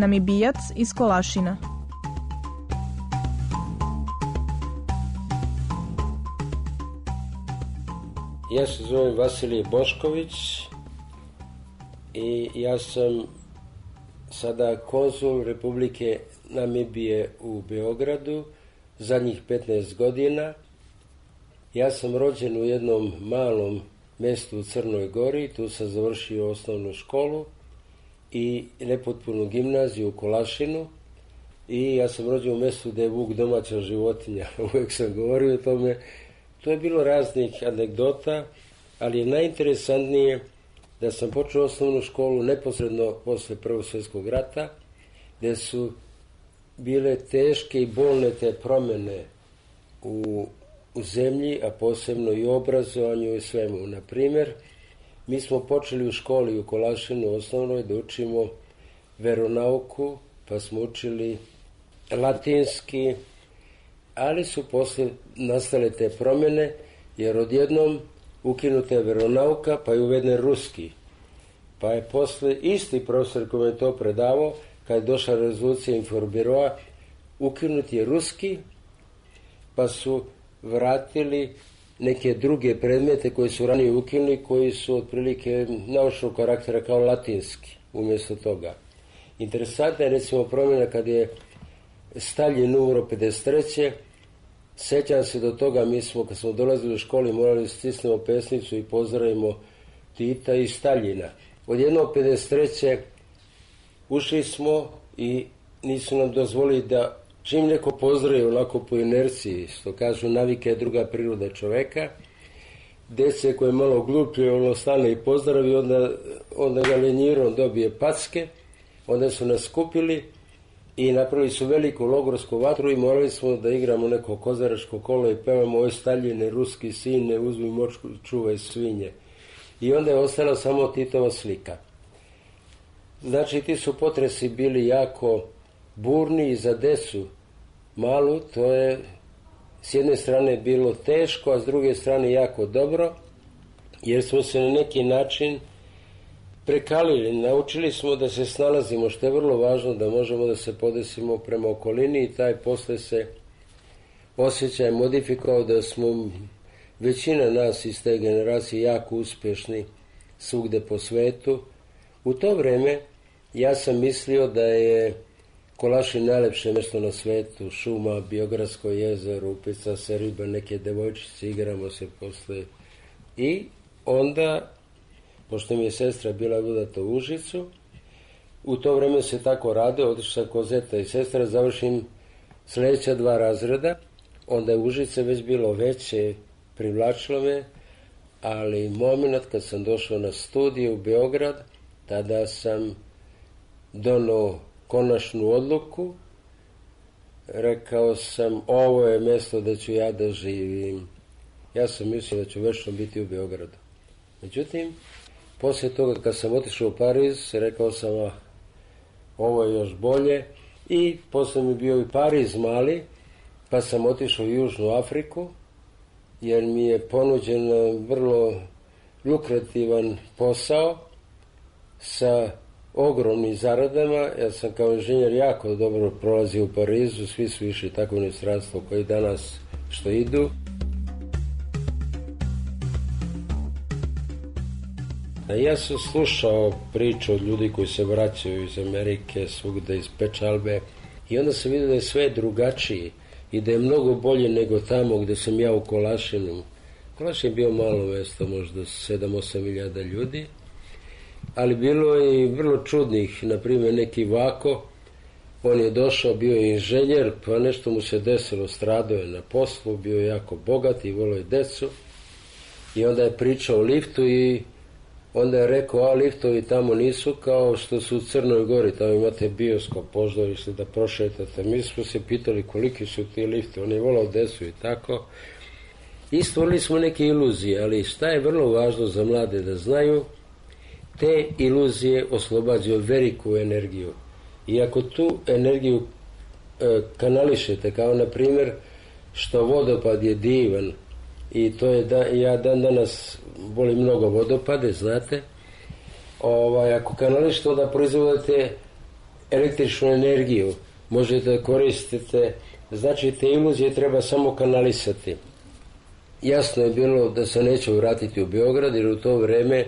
Namibijac iz Kolašina. Ja se zovem Vasilij Bošković i ja sam sada konzul Republike Namibije u Beogradu zadnjih 15 godina. Ja sam rođen u jednom malom mestu u Crnoj Gori, tu sam završio osnovnu školu i nepotpunu gimnaziju u Kolašinu i ja sam rođen u mestu gde je Vuk domaća životinja, uvek sam govorio o tome. To je bilo raznih anegdota, ali je najinteresantnije da sam počeo osnovnu školu neposredno posle Prvog svjetskog rata, gde su bile teške i bolne te promene u, u zemlji, a posebno i obrazovanju i svemu. Na primer, mi smo počeli u školi u Kolašinu osnovnoj da učimo veronauku, pa smo učili latinski, ali su posle nastale te promene, jer odjednom ukinuta je veronauka, pa je uveden ruski. Pa je posle isti profesor koji je to predavao, kad je došla rezolucija inforbiroa, ukinut je ruski, pa su vratili neke druge predmete koje su ranije ukinuli, koji su otprilike naučnog karaktera kao latinski, umjesto toga. Interesantna je recimo promjena kad je Stalin umro 53. Sećam se do toga, mi smo, kad smo dolazili u školi, morali stisnemo pesnicu i pozdravimo Tita i Staljina. Od jednog 53. ušli smo i nisu nam dozvolili da čim neko pozdravi onako po inerciji, što kažu navike je druga priroda čoveka, dece koje je malo glupio, ono stane i pozdravi, onda, onda ga lenjirom dobije packe, onda su nas skupili i napravili su veliku logorsku vatru i morali smo da igramo neko kozaračko kolo i pevamo oj staljine, ruski sine, uzmi močku, čuvaj svinje. I onda je ostala samo Titova slika. Znači, ti su potresi bili jako burni i za desu malu, to je s jedne strane bilo teško, a s druge strane jako dobro, jer smo se na neki način prekalili, naučili smo da se snalazimo, što je vrlo važno da možemo da se podesimo prema okolini i taj posle se osjećaj modifikovao da smo većina nas iz te generacije jako uspješni svugde po svetu. U to vreme ja sam mislio da je Kolašin najlepše mjesto na svetu, šuma, Biogradsko jezero, upica se riba, neke devojčice, igramo se posle. I onda pošto mi je sestra bila udata u Užicu. U to vreme se tako rade, otišla kozeta i sestra, završim sledeća dva razreda, onda je Užice već bilo veće, privlačilo me, ali moment kad sam došao na studiju u Beograd, tada sam donao konačnu odluku, rekao sam ovo je mesto da ću ja da živim. Ja sam mislio da ću večno biti u Beogradu. Međutim, Poslije toga kad sam otišao u Pariz, rekao sam, a, ovo je još bolje. I posle mi bio i Pariz mali, pa sam otišao u Južnu Afriku, jer mi je ponuđen vrlo lukrativan posao sa ogromnim zaradama. Ja sam kao inženjer jako dobro prolazio u Parizu, svi su išli tako inostranstvo koji danas što idu. Ja sam slušao priču od ljudi koji se vraćaju iz Amerike, svugde iz Pečalbe i onda sam vidio da je sve drugačije i da je mnogo bolje nego tamo gde sam ja u Kolašinu. Kolašin je bio malo mesto, možda 7-8 hiljada ljudi, ali bilo je i vrlo čudnih, na primjer neki Vako, on je došao, bio je inženjer, pa nešto mu se desilo, stradao je na poslu, bio je jako bogat i volio je decu i onda je pričao o liftu i onda je rekao, a liftovi tamo nisu kao što su u Crnoj Gori, tamo imate bioskop, pozorište da prošetate. Mi smo se pitali koliki su ti lifti, on je volao desu i tako. I stvorili smo neke iluzije, ali šta je vrlo važno za mlade da znaju, te iluzije oslobađaju veliku energiju. I ako tu energiju e, kanališete, kao na primjer što vodopad je divan i to je da, ja dan danas volim mnogo vodopade, znate, ovaj, ako kanališete onda proizvodite električnu energiju, možete da koristite, znači te iluzije treba samo kanalisati. Jasno je bilo da se neće vratiti u Beograd jer u to vreme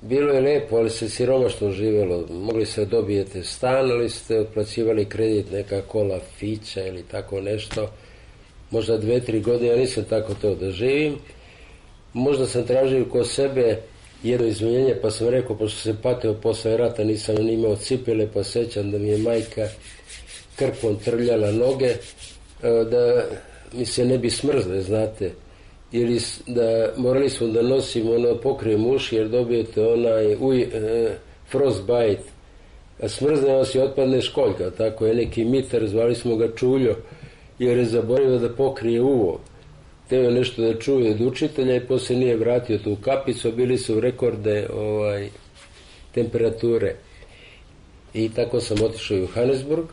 bilo je lepo, ali se siromašno živelo. Mogli se dobijete stan, ali ste otplaćivali kredit neka kola fića ili tako nešto. Možda dve, tri godine, ja nisam tako to da živim. Možda sam tražio ko sebe jedno izvinjenje, pa sam rekao, pošto se patio posle rata, nisam imao cipele, pa sećam da mi je majka krpom trljala noge, da mi se ne bi smrzle, znate ili da morali smo da nosimo ono pokrijem uši jer dobijete onaj uj, e, frostbite. A smrzne vas i otpadne školjka tako je neki mitar zvali smo ga čuljo jer je zaboravio da pokrije uvo. Teo nešto da čuje od učitelja i posle nije vratio tu kapicu bili su rekorde ovaj, temperature. I tako sam otišao u Johannesburg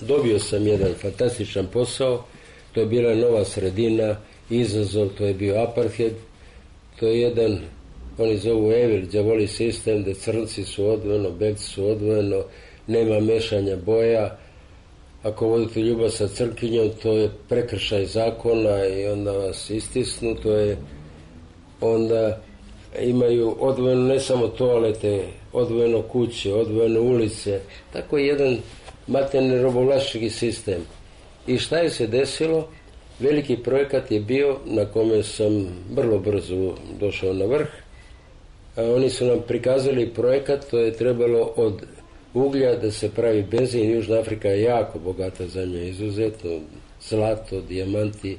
dobio sam jedan fantastičan posao to je bila nova sredina izazov, to je bio apartheid, to je jedan, oni zovu evil, djavoli sistem, da crnci su odvojeno, belci su odvojeno, nema mešanja boja, ako vodite ljubav sa crkinjom, to je prekršaj zakona i onda vas istisnu, to je onda imaju odvojeno ne samo toalete, odvojeno kuće, odvojeno ulice, tako je jedan materni robovlaški sistem. I šta je se desilo? Veliki projekat je bio na kome sam vrlo brzo došao na vrh. Oni su nam prikazali projekat, to je trebalo od uglja da se pravi benzin. Južna Afrika je jako bogata zemlja, izuzetno zlato, dijamanti.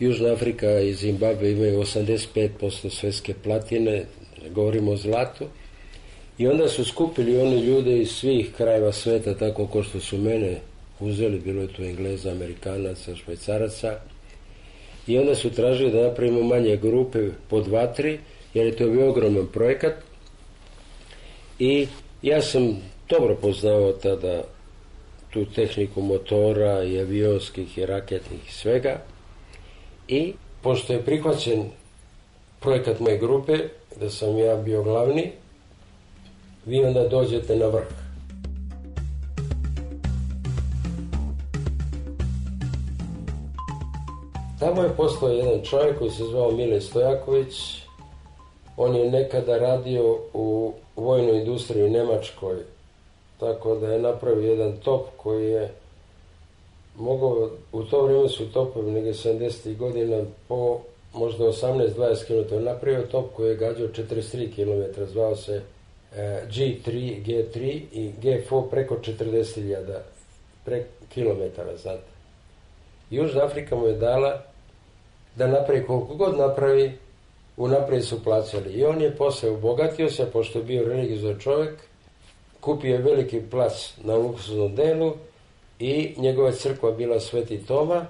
Južna Afrika i Zimbabwe imaju 85% svetske platine, govorimo o zlatu. I onda su skupili oni ljude iz svih krajeva sveta, tako ko što su mene uzeli, bilo je tu Engleza, Amerikanaca, Švajcaraca i onda su tražili da napravimo manje grupe po dva, tri, jer je to bio ogroman projekat i ja sam dobro poznao tada tu tehniku motora i avionskih i raketnih i svega i pošto je prihvaćen projekat moje grupe, da sam ja bio glavni, vi onda dođete na vrh. Tamo je postao jedan čovjek koji se zvao Mile Stojaković. On je nekada radio u vojnoj industriji u Nemačkoj. Tako da je napravio jedan top koji je mogao, u to vrijeme su topovi nege 70. godina po možda 18-20 km napravio top koji je gađao 43 km, zvao se e, G3, G3 i G4 preko 40.000 pre kilometara, znate. Južna Afrika mu je dala da napravi koliko god napravi, unaprijed su plaćali. I on je posle obogatio se, pošto je bio religijzan čovjek, kupio je veliki plac na luksuznom delu i njegova crkva bila Sveti Toma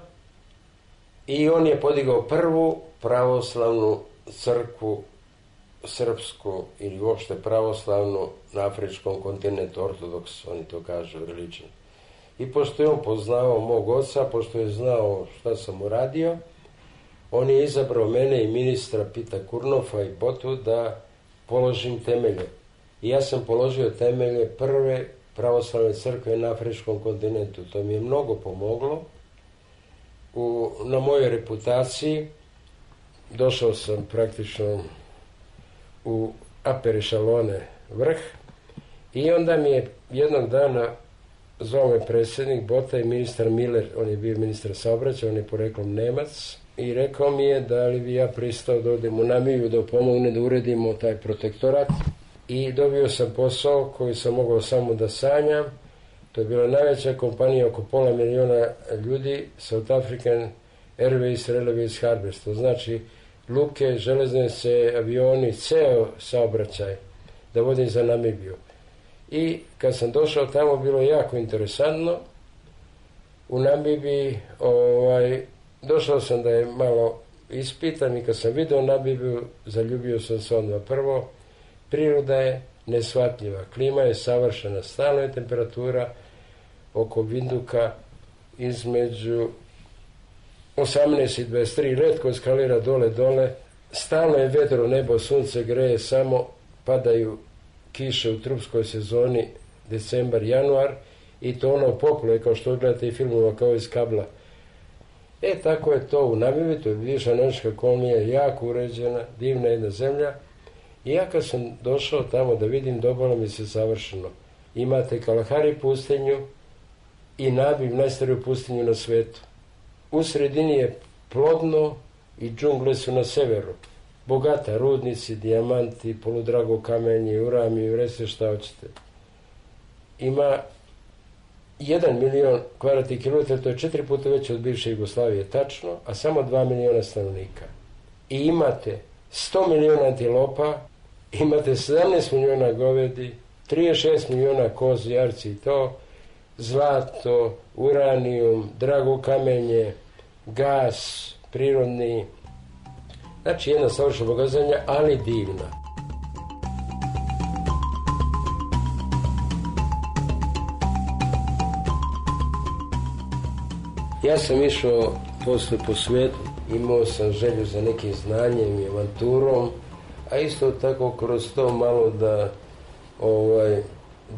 i on je podigao prvu pravoslavnu crkvu srpsku ili uopšte pravoslavnu na afričkom kontinentu, ortodoks, oni to kažu, religion. I pošto je on poznao mog oca, pošto je znao šta sam uradio, on je izabrao mene i ministra Pita Kurnofa i Botu da položim temelje. i ja sam položio temelje prve pravoslavne crkve na afričkom kontinentu. To mi je mnogo pomoglo u, na mojoj reputaciji. Došao sam praktično u Apere Šalone vrh i onda mi je jednog dana zvao me predsjednik Bota i ministar Miller, on je bio ministar saobraćaja, on je poreklom Nemac i rekao mi je da li bi ja pristao da odem u Namibiju da pomogne da uredimo taj protektorat i dobio sam posao koji sam mogao samo da sanjam. To je bila najveća kompanija, oko pola miliona ljudi, South African Airways Railways Harvest. To znači luke, železnice, avioni, ceo saobraćaj da vodim za Namibiju. I kad sam došao tamo bilo jako interesantno. U Namibiji ovaj, došao sam da je malo ispitan i kad sam video Namibiju zaljubio sam se odmah prvo Priroda je nesvatljiva, klima je savršena, stalna je temperatura oko Vinduka između 18 i 23, redko skalira dole dole, stalno je vedro nebo, sunce greje, samo padaju kiše u trupskoj sezoni, decembar, januar, i to ono popluje, kao što gledate i filmova kao iz kabla. E, tako je to u Namibiji, to je bivša nemačka kolonija, jako uređena, divna jedna zemlja, I ja kad sam došao tamo da vidim, dobalo mi se savršeno. Imate Kalahari pustinju i Nabim, najstariju pustinju na svetu. U sredini je plodno i džungle su na severu. Bogata, rudnici, dijamanti, poludrago kamenje, urami, vrese šta hoćete. Ima jedan milion kvadratnih kilometara, to je četiri puta veće od bivše Jugoslavije, tačno, a samo dva miliona stanovnika. I imate 100 miliona antilopa, imate 17 miliona govedi, 36 miliona kozi, jarci i to, zlato, uranijum, drago kamenje, gas, prirodni, znači jedna savršena bogazanja, ali divna. Ja sam išao posle po svetu, imao sam želju za nekim znanjem i avanturom, a isto tako kroz to malo da ovaj,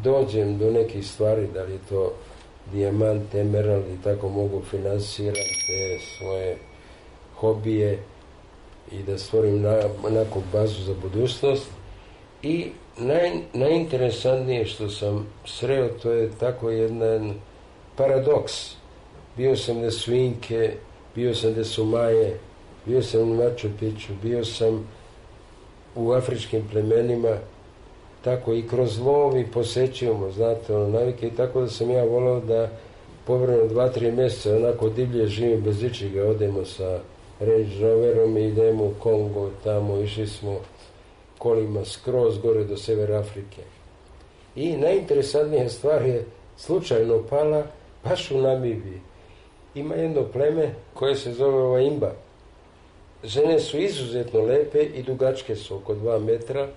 dođem do nekih stvari, da li to dijamant, emerald i tako mogu finansirati svoje hobije i da stvorim na, onako bazu za budućnost. I naj, najinteresantnije što sam sreo, to je tako jedan paradoks. Bio sam gde su Inke, bio sam gde su Maje, bio sam u Machu Picchu, bio sam u afričkim plemenima, tako i kroz lov i posećujemo, znate, ono, navike i tako da sam ja volao da povremeno dva, tri mjeseca onako divlje živim bez ičiga, odemo sa Range Roverom i idemo u Kongo, tamo išli smo kolima skroz gore do Sever Afrike. I najinteresantnija stvar je slučajno pala baš u Namibiji. Ima jedno pleme koje se zove ova imba. Žene su izuzetno lepe i dugačke su oko dva metra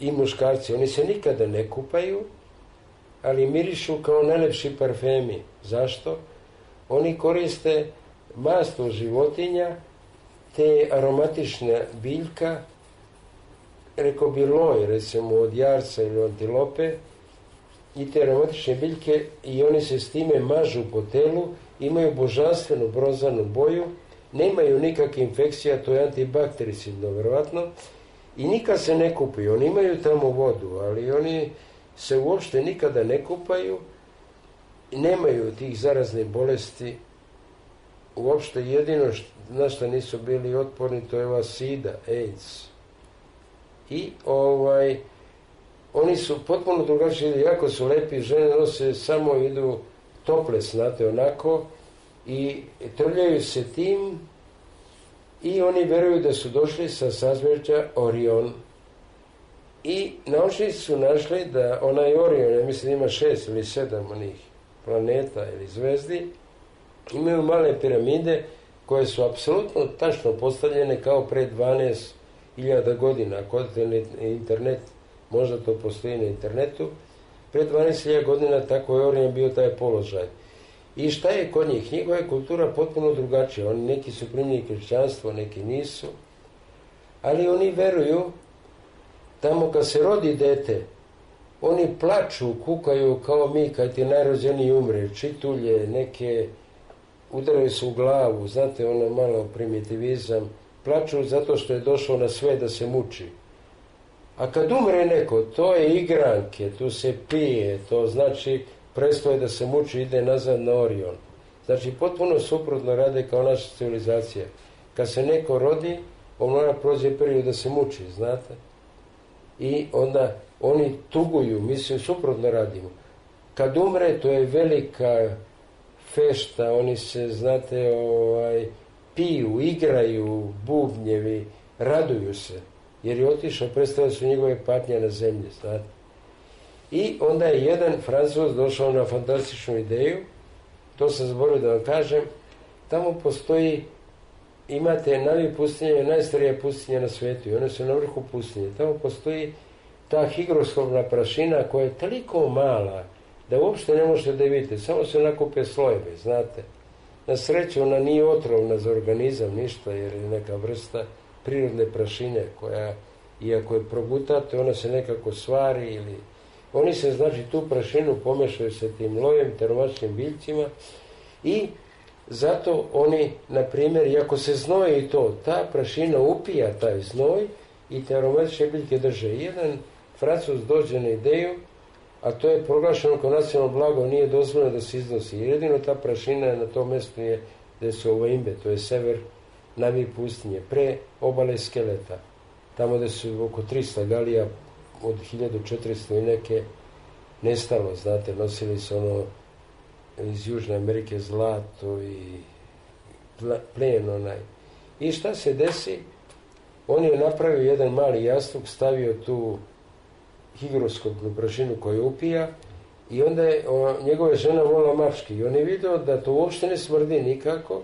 i muškarci. Oni se nikada ne kupaju, ali mirišu kao najlepši parfemi. Zašto? Oni koriste masto životinja, te aromatična biljka, rekao bi loj, recimo od jarca ili antilope, i te aromatične biljke i oni se s time mažu po telu, imaju božanstvenu bronzanu boju, nemaju nikakve infekcija, to je antibaktericidno verovatno, i nikad se ne kupaju. Oni imaju tamo vodu, ali oni se uopšte nikada ne kupaju nemaju tih zaraznih bolesti. Uopšte jedino što, na što nisu bili otporni, to je ova sida, AIDS. I ovaj, oni su potpuno drugačiji, jako su lepi, žene nose samo idu tople, znate, onako, i trljaju se tim i oni veruju da su došli sa sazvežđa Orion. I naučnici su našli da onaj Orion, ja mislim ima šest ili sedam onih planeta ili zvezdi, imaju male piramide koje su apsolutno tačno postavljene kao pre 12.000 godina. Ako odete internet, možda to postoji na internetu, pre 12.000 godina tako je Orion bio taj položaj. I šta je kod njih? Njegova je kultura potpuno drugačija. Oni neki su primljeni kršćanstvo, neki nisu. Ali oni veruju tamo kad se rodi dete, oni plaču, kukaju kao mi kad ti najrođeniji umre, čitulje, neke udaraju se u glavu, znate ono malo primitivizam, plaču zato što je došao na sve da se muči. A kad umre neko, to je igranke, tu se pije, to znači prestaje da se muči, ide nazad na Orion. Znači, potpuno suprotno rade kao naša civilizacija. Kad se neko rodi, on mora prođe period da se muči, znate? I onda oni tuguju, mi se suprotno radimo. Kad umre, to je velika fešta, oni se, znate, ovaj, piju, igraju, bubnjevi, raduju se, jer je otišao, predstavljaju su njegove patnje na zemlji, znate. I onda je jedan francuz došao na fantastičnu ideju, to sam zaboravio da vam kažem, tamo postoji, imate navi pustinje, najstarija pustinja na svijetu i one su na vrhu pustinje. Tamo postoji ta higroskopna prašina koja je toliko mala da uopšte ne možete da vidite, samo se nakupe slojeve, znate. Na sreću ona nije otrovna za organizam ništa jer je neka vrsta prirodne prašine koja, iako je progutate, ona se nekako svari ili oni se, znači, tu prašinu pomešaju sa tim lojem, teromačnim biljcima i zato oni, na primjer, iako se znoje i to, ta prašina upija taj znoj i te aromatične biljke drže. Jedan francus dođe na ideju, a to je proglašeno kao nacionalno blago, nije dozvoljeno da se iznosi. Jedino ta prašina na tom mjestu je gde su ovo imbe, to je sever Navi pustinje, pre obale skeleta, tamo gde su oko 300 galija od 1400 i neke nestalo, znate, nosili su ono iz Južne Amerike zlato i plen onaj. I šta se desi? On je napravio jedan mali jastuk, stavio tu higroskopnu prašinu koju upija i onda je o, njegova žena volila mačke i on je vidio da to uopšte ne smrdi nikako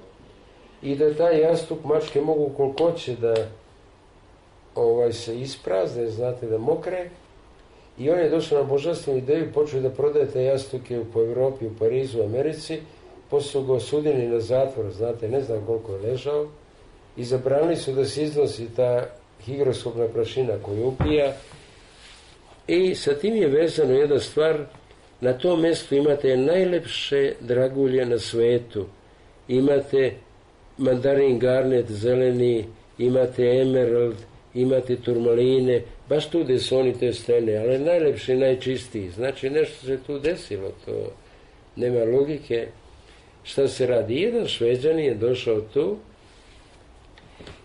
i da taj jastuk mačke mogu koliko će da ovaj, se isprazne, znate, da mokre. I on je došao na božanstvenu ideju i počeo da prodaje te jastuke po Evropi, u Parizu, u Americi. Posle ga osudili na zatvor, znate, ne znam koliko je ležao. I zabranili su da se iznosi ta higroskopna prašina koju upija. I sa tim je vezano jedna stvar, na tom mjestu imate najlepše dragulje na svetu. Imate mandarin garnet zeleni, imate emerald, imate turmaline, baš tu gde su oni te stene, ali najlepši, najčistiji. Znači nešto se tu desilo, to nema logike. Šta se radi? Jedan šveđan je došao tu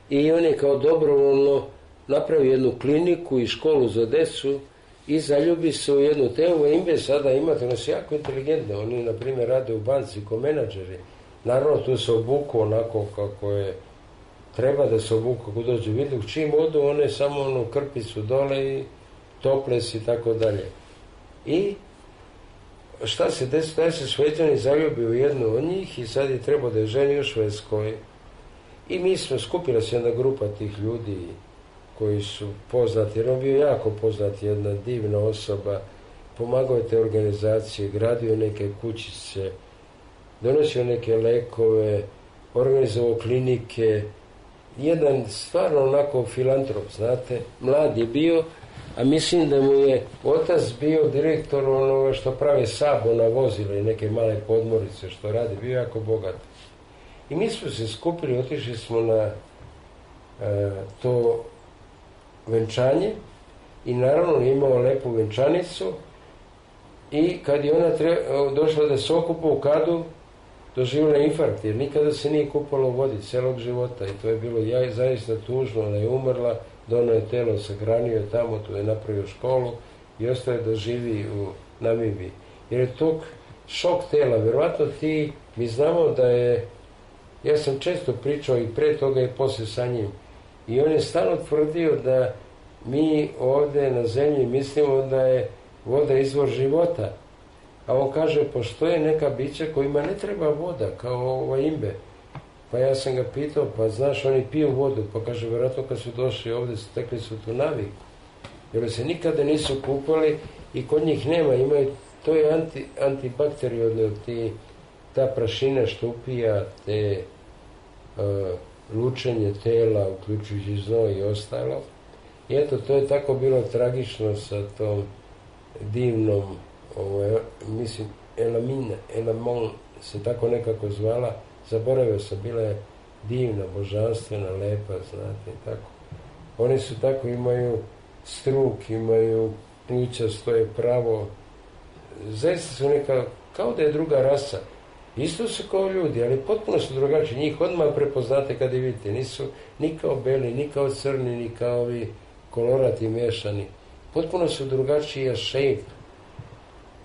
i on je kao dobrovoljno napravio jednu kliniku i školu za decu i zaljubi se u jednu teo imbe sada imate, su jako inteligentne, oni na primjer rade u banci ko menadžeri. Naravno tu se obuku onako kako je treba da se obuku kako dođe vidu, čim odu one samo onu krpicu dole i toples i tako dalje. I šta se desi, taj se šveđani zaljubi u jednu od njih i sad je trebao da je ženi u Švedskoj. I mi smo, skupila se jedna grupa tih ljudi koji su poznati, jer on bio jako poznat, jedna divna osoba, pomagao je te organizacije, gradio neke kućice, donosio neke lekove, organizovao klinike, jedan stvarno onako filantrop, znate, mlad je bio, a mislim da mu je otac bio direktor onoga što pravi sabo na vozile i neke male podmorice što radi, bio jako bogat. I mi smo se skupili, otišli smo na e, to venčanje i naravno imao lepu venčanicu i kad je ona došla da se okupa u kadu, doživjela infarkt, jer nikada se nije kupala u vodi celog života i to je bilo ja, zaista tužno, ona je umrla, dono je telo, sahranio je tamo, tu je napravio školu i ostaje da živi u Namibiji. Jer je tog šok tela, verovatno ti, mi znamo da je, ja sam često pričao i pre toga i posle sa njim, i on je stalno tvrdio da mi ovde na zemlji mislimo da je voda izvor života, A on kaže, postoje neka bića kojima ne treba voda, kao ovo imbe. Pa ja sam ga pitao, pa znaš, oni piju vodu, pa kaže, vjerojatno kad su došli ovde, stekli su tu naviku. Jer se nikada nisu kupali i kod njih nema, imaju, to je anti, antibakteriodno, ti, ta prašina što upija, te uh, lučenje tela, uključujući znoj i ostalo. I eto, to je tako bilo tragično sa tom divnom, ovo, mislim, Elamina, Elamon se tako nekako zvala, zaboravio sam, bila je divna, božanstvena, lepa, znate, i tako. Oni su tako, imaju struk, imaju pluća, stoje pravo, zaista su neka, kao da je druga rasa. Isto su kao ljudi, ali potpuno su drugačiji. Njih odmah prepoznate kada vidite. Nisu ni kao beli, ni kao crni, ni kao ovi kolorati mješani. Potpuno su drugačija shape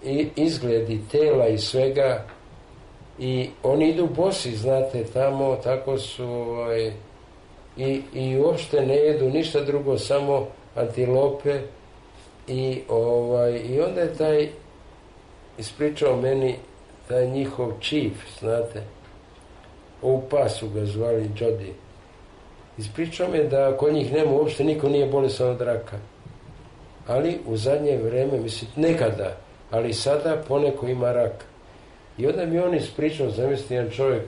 i izgledi tela i svega i oni idu bosi, znate, tamo, tako su ovaj, i, i uopšte ne jedu ništa drugo, samo antilope i ovaj, i onda je taj ispričao meni taj njihov chief, znate, u pasu ga zvali Jody. Ispričao me da kod njih nema uopšte niko nije bolesan od raka. Ali u zadnje vreme, mislim, nekada, ali sada poneko ima rak. I onda mi on ispričao, zamisli jedan čovjek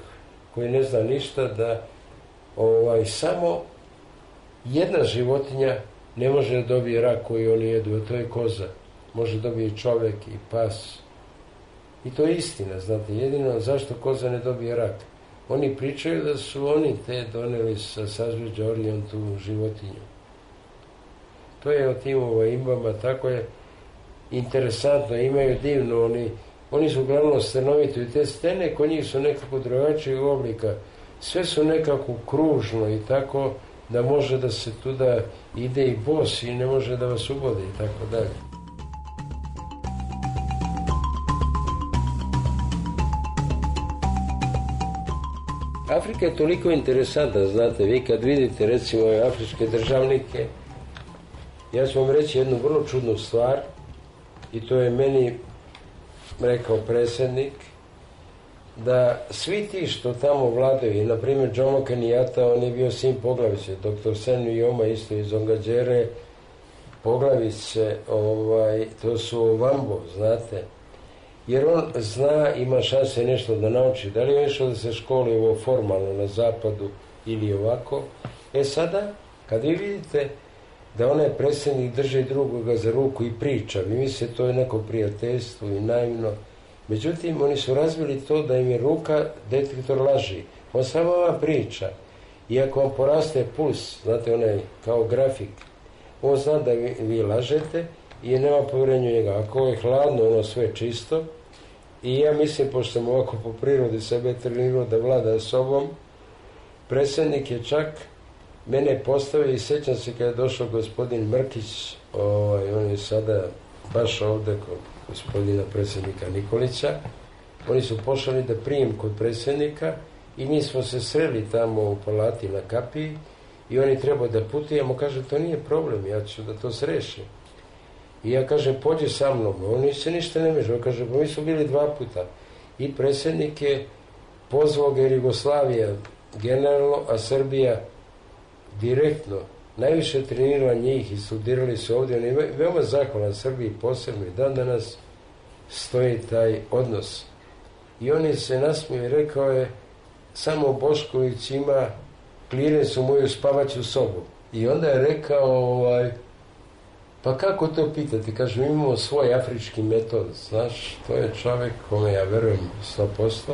koji ne zna ništa, da ovaj, samo jedna životinja ne može da dobije rak koji oni jedu, a to je koza. Može dobije čovjek i pas. I to je istina, znate, jedino zašto koza ne dobije rak. Oni pričaju da su oni te doneli sa sazveđa Orion tu životinju. To je o tim ovaj, imbama, tako je interesantno, imaju divno, oni, oni su uglavnom stenovito i te stene kod njih su nekako drugačijeg oblika. Sve su nekako kružno i tako da može da se tuda ide i bos i ne može da vas ubode i tako dalje. Afrika je toliko interesantna, znate, vi kad vidite recimo ove afričke državnike, ja ću vam reći jednu vrlo čudnu stvar i to je meni rekao predsjednik, da svi ti što tamo vladaju, na primjer Jomo Kenyatta, on je bio sin poglavice, doktor Sen Yoma isto iz Ongađere, poglavice, ovaj, to su Vambo, znate, jer on zna, ima šanse nešto da nauči, da li je išao da se školi ovo formalno na zapadu ili ovako. E sada, kad vi vidite da onaj predsjednik drži drugoga za ruku i priča, vi mislite to je neko prijateljstvo i naivno, međutim oni su razvili to da im je ruka detektor laži. On samo ova priča, iako vam poraste puls, znate onaj kao grafik, on zna da vi, vi lažete i nema povjerenja njega. Ako je hladno, ono sve čisto, i ja mislim, pošto sam ovako po prirodi sebe trenirao da vlada sobom, predsjednik je čak mene postavio i sećam se kada je došao gospodin Mrkić, ovaj, on je sada baš ovde kod gospodina predsjednika Nikolića, oni su pošali da prijem kod predsjednika i mi smo se sreli tamo u palati na kapiji i oni trebao da putujemo, kaže, to nije problem, ja ću da to srešim. I ja kažem, pođi sa mnom. Oni se ništa ne mežu. Kaže, pa mi su bili dva puta. I predsjednik je pozvao ga Jugoslavija generalno, a Srbija direktno. Najviše trenirala njih i studirali su ovdje. On je veoma zahvalan Srbiji posebno i dan danas stoji taj odnos. I on je se nasmio i rekao je, samo Bošković ima klirens u moju spavaću sobu. I onda je rekao, ovaj, Pa kako to pitati? Kažem, imamo svoj afrički metod, znaš, to je čovjek kome ja verujem 100%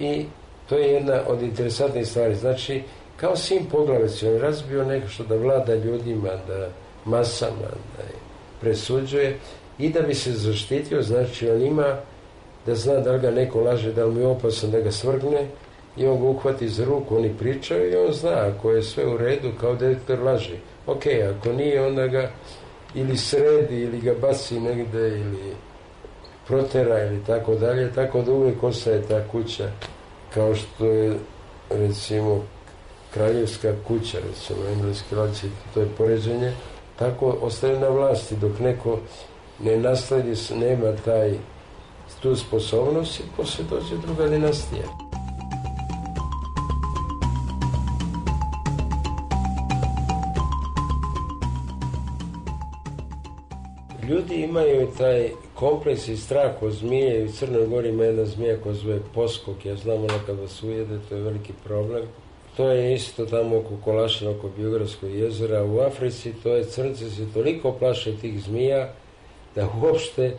i to je jedna od interesantnih stvari. Znači, kao sin poglaveci, on je razbio neko što da vlada ljudima, da masama, da je presuđuje i da bi se zaštitio, znači on ima da zna da li ga neko laže, da li mu je opasan da ga svrgne i on ga uhvati za ruku, oni pričaju i on zna ako je sve u redu kao detektor laži. Ok, ako nije, onda ga ili sredi ili ga baci negde ili protera ili tako dalje, tako da uvijek ostaje ta kuća kao što je recimo kraljevska kuća, recimo engleski laci, to je poređenje, tako ostaje na vlasti dok neko ne nasledi, nema taj tu sposobnost i posle dođe druga dinastija. Ljudi imaju taj kompleks i strah od zmije i u Crnoj Gori ima jedna zmija koja zove poskok, ja znam ona kad vas ujede, to je veliki problem. to je isto tamo oko Kolašina, oko Biogradskog jezera. U Africi to je crnci se toliko plaše tih zmija da uopšte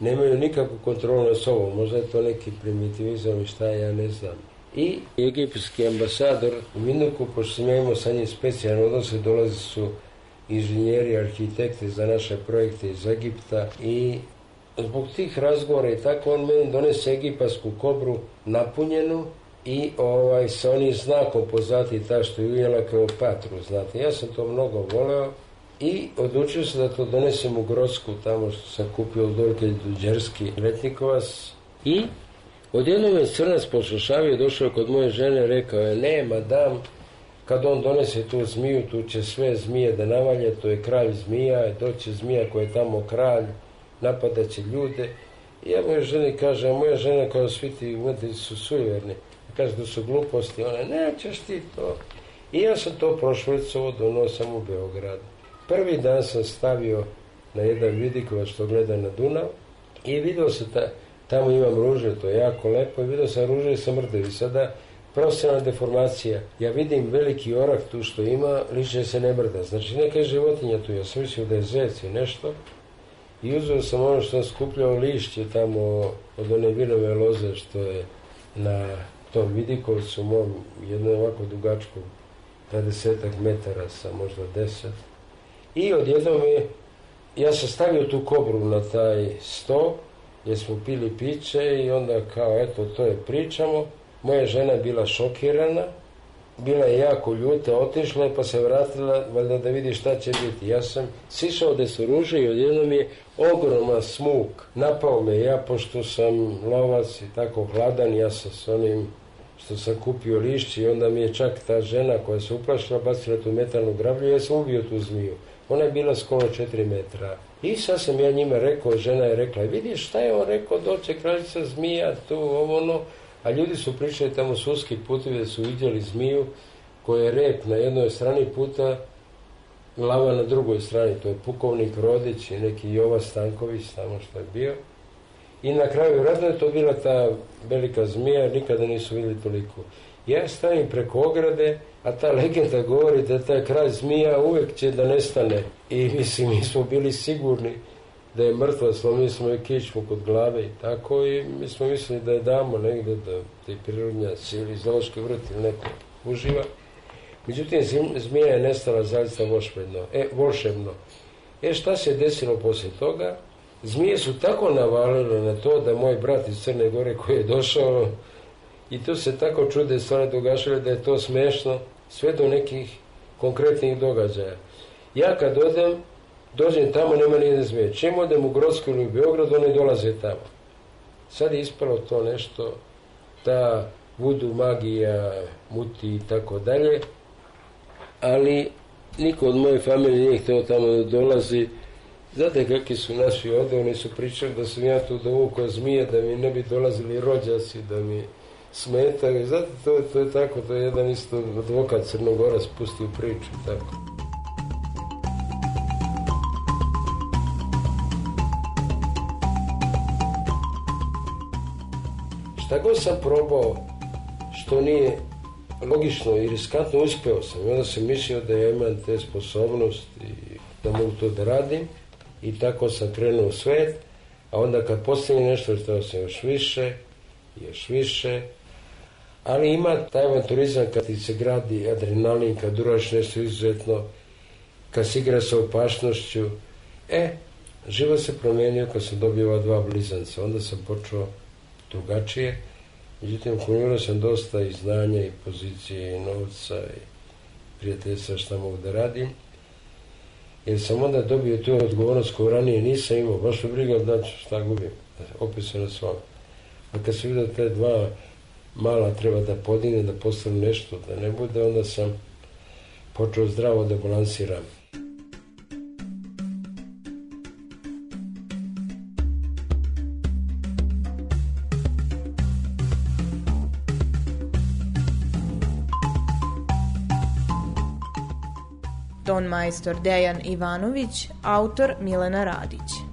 nemaju nikakvu kontrolu na sobom. Možda je to neki primitivizam i šta ja ne znam. I egipski ambasador u Minuku, pošto sam ja imao sa njim specijalne odnose, dolazi su inženjeri, arhitekte za naše projekte iz Egipta i zbog tih razgovora i tako on meni donese egipatsku kobru napunjenu i ovaj, sa onim znakom pozati ta što je ujela Kleopatru, znate. Ja sam to mnogo voleo i odlučio se da to donesem u Grodsku, tamo što sam kupio od Dorke Duđerski letnikovac i odjednom je crnac poslušavio, došao kod moje žene, rekao je, ne, madam, kad on donese tu zmiju, tu će sve zmije da navalje, to je kralj zmija, doće zmija koja je tamo kralj, napadaće ljude. I ja moje ženi kaže, a moja žena kao svi ti umetnici su sujeverni, kaže da su gluposti, ona, nećeš ti to. I ja sam to prošvrcovao, donao sam u Beograd. Prvi dan sam stavio na jedan vidikovac što gleda na Dunav i video se ta, tamo imam ruže, to je jako lepo, i video sam ruže i sam mrdevi. Sada profesionalna deformacija. Ja vidim veliki orak tu što ima, liče se ne mrda. Znači neka je životinja tu, ja sam mislio da je zec i nešto. I uzeo sam ono što sam skupljao lišće tamo od one vinove loze što je na tom vidikovcu mom, jedno ovako dugačko, 20 metara sa možda 10. I odjednom je, ja sam stavio tu kobru na taj sto, gdje smo pili piće i onda kao, eto, to je pričamo. Moja žena je bila šokirana, bila je jako ljuta, otišla je pa se vratila valjda da vidi šta će biti. Ja sam sišao da su ruže i odjednom je ogroman smuk. Napao me ja, pošto sam lovac i tako hladan, ja sam s onim što sam kupio lišće i onda mi je čak ta žena koja se uplašila bacila tu metalnu grablju ja sam ubio tu zmiju. Ona je bila skoro 4 metra. I sad sam ja njima rekao, žena je rekla, vidiš šta je on rekao, doće kraljica zmija, tu, ovo, ono, a ljudi su pričali tamo suski putevi da su vidjeli zmiju koja je rep na jednoj strani puta, glava na drugoj strani, to je pukovnik Rodić i neki Jova Stanković tamo što je bio. I na kraju, vjerojatno je to bila ta velika zmija, nikada nisu vidjeli toliko. Ja stavim preko ograde, a ta legenda govori da taj kralj zmija uvek će da nestane. I mislim, mi smo bili sigurni da je mrtva, slomili smo je kičmu kod glave i tako i mi smo mislili da je damo negde, da te prirodnjaci ili zološki vrt ili neko uživa. Međutim, zmija je nestala zaista volšebno. E, volšebno. E, šta se desilo posle toga? Zmije su tako navalile na to da moj brat iz Crne Gore koji je došao i to se tako čude stvari dogašale da je to smešno sve do nekih konkretnih događaja. Ja kad odem, dođem tamo, nema nijedne zmije. Čim odem u Grodsku ili u Beograd, one dolaze tamo. Sad je ispalo to nešto, ta vudu, magija, muti i tako dalje, ali niko od moje familije nije hteo tamo da dolazi. Znate kakvi su naši ovde, oni su pričali da sam ja tu dovukao zmije, da mi ne bi dolazili rođaci, da mi smetaju. Znate, to, to je tako, to je jedan isto advokat Crnogora spustio priču, tako. Šta god sam probao, što nije logično i riskantno, uspeo sam. I onda sam mislio da ja imam te sposobnosti da mogu to da radim. I tako sam krenuo u svet, a onda kad postavim nešto, što sam još više, još više, ali ima taj avanturizam kad ti se gradi adrenalin, kad uraš nešto izuzetno, kad se igra sa opašnošću. E, život se promenio kad sam dobio ova dva blizanca. Onda sam počeo drugačije. Međutim, kumulirao sam dosta i znanja i pozicije i novca i prijateljstva šta mogu da radim. Jer sam onda dobio tu odgovornost koju ranije nisam imao. Baš me briga da ću šta gubim. Opet se na svom. A kad sam vidio te dva mala treba da podigne, da postane nešto, da ne bude, onda sam počeo zdravo da balansiram. Majstor Dejan Ivanović, autor Milena Radić.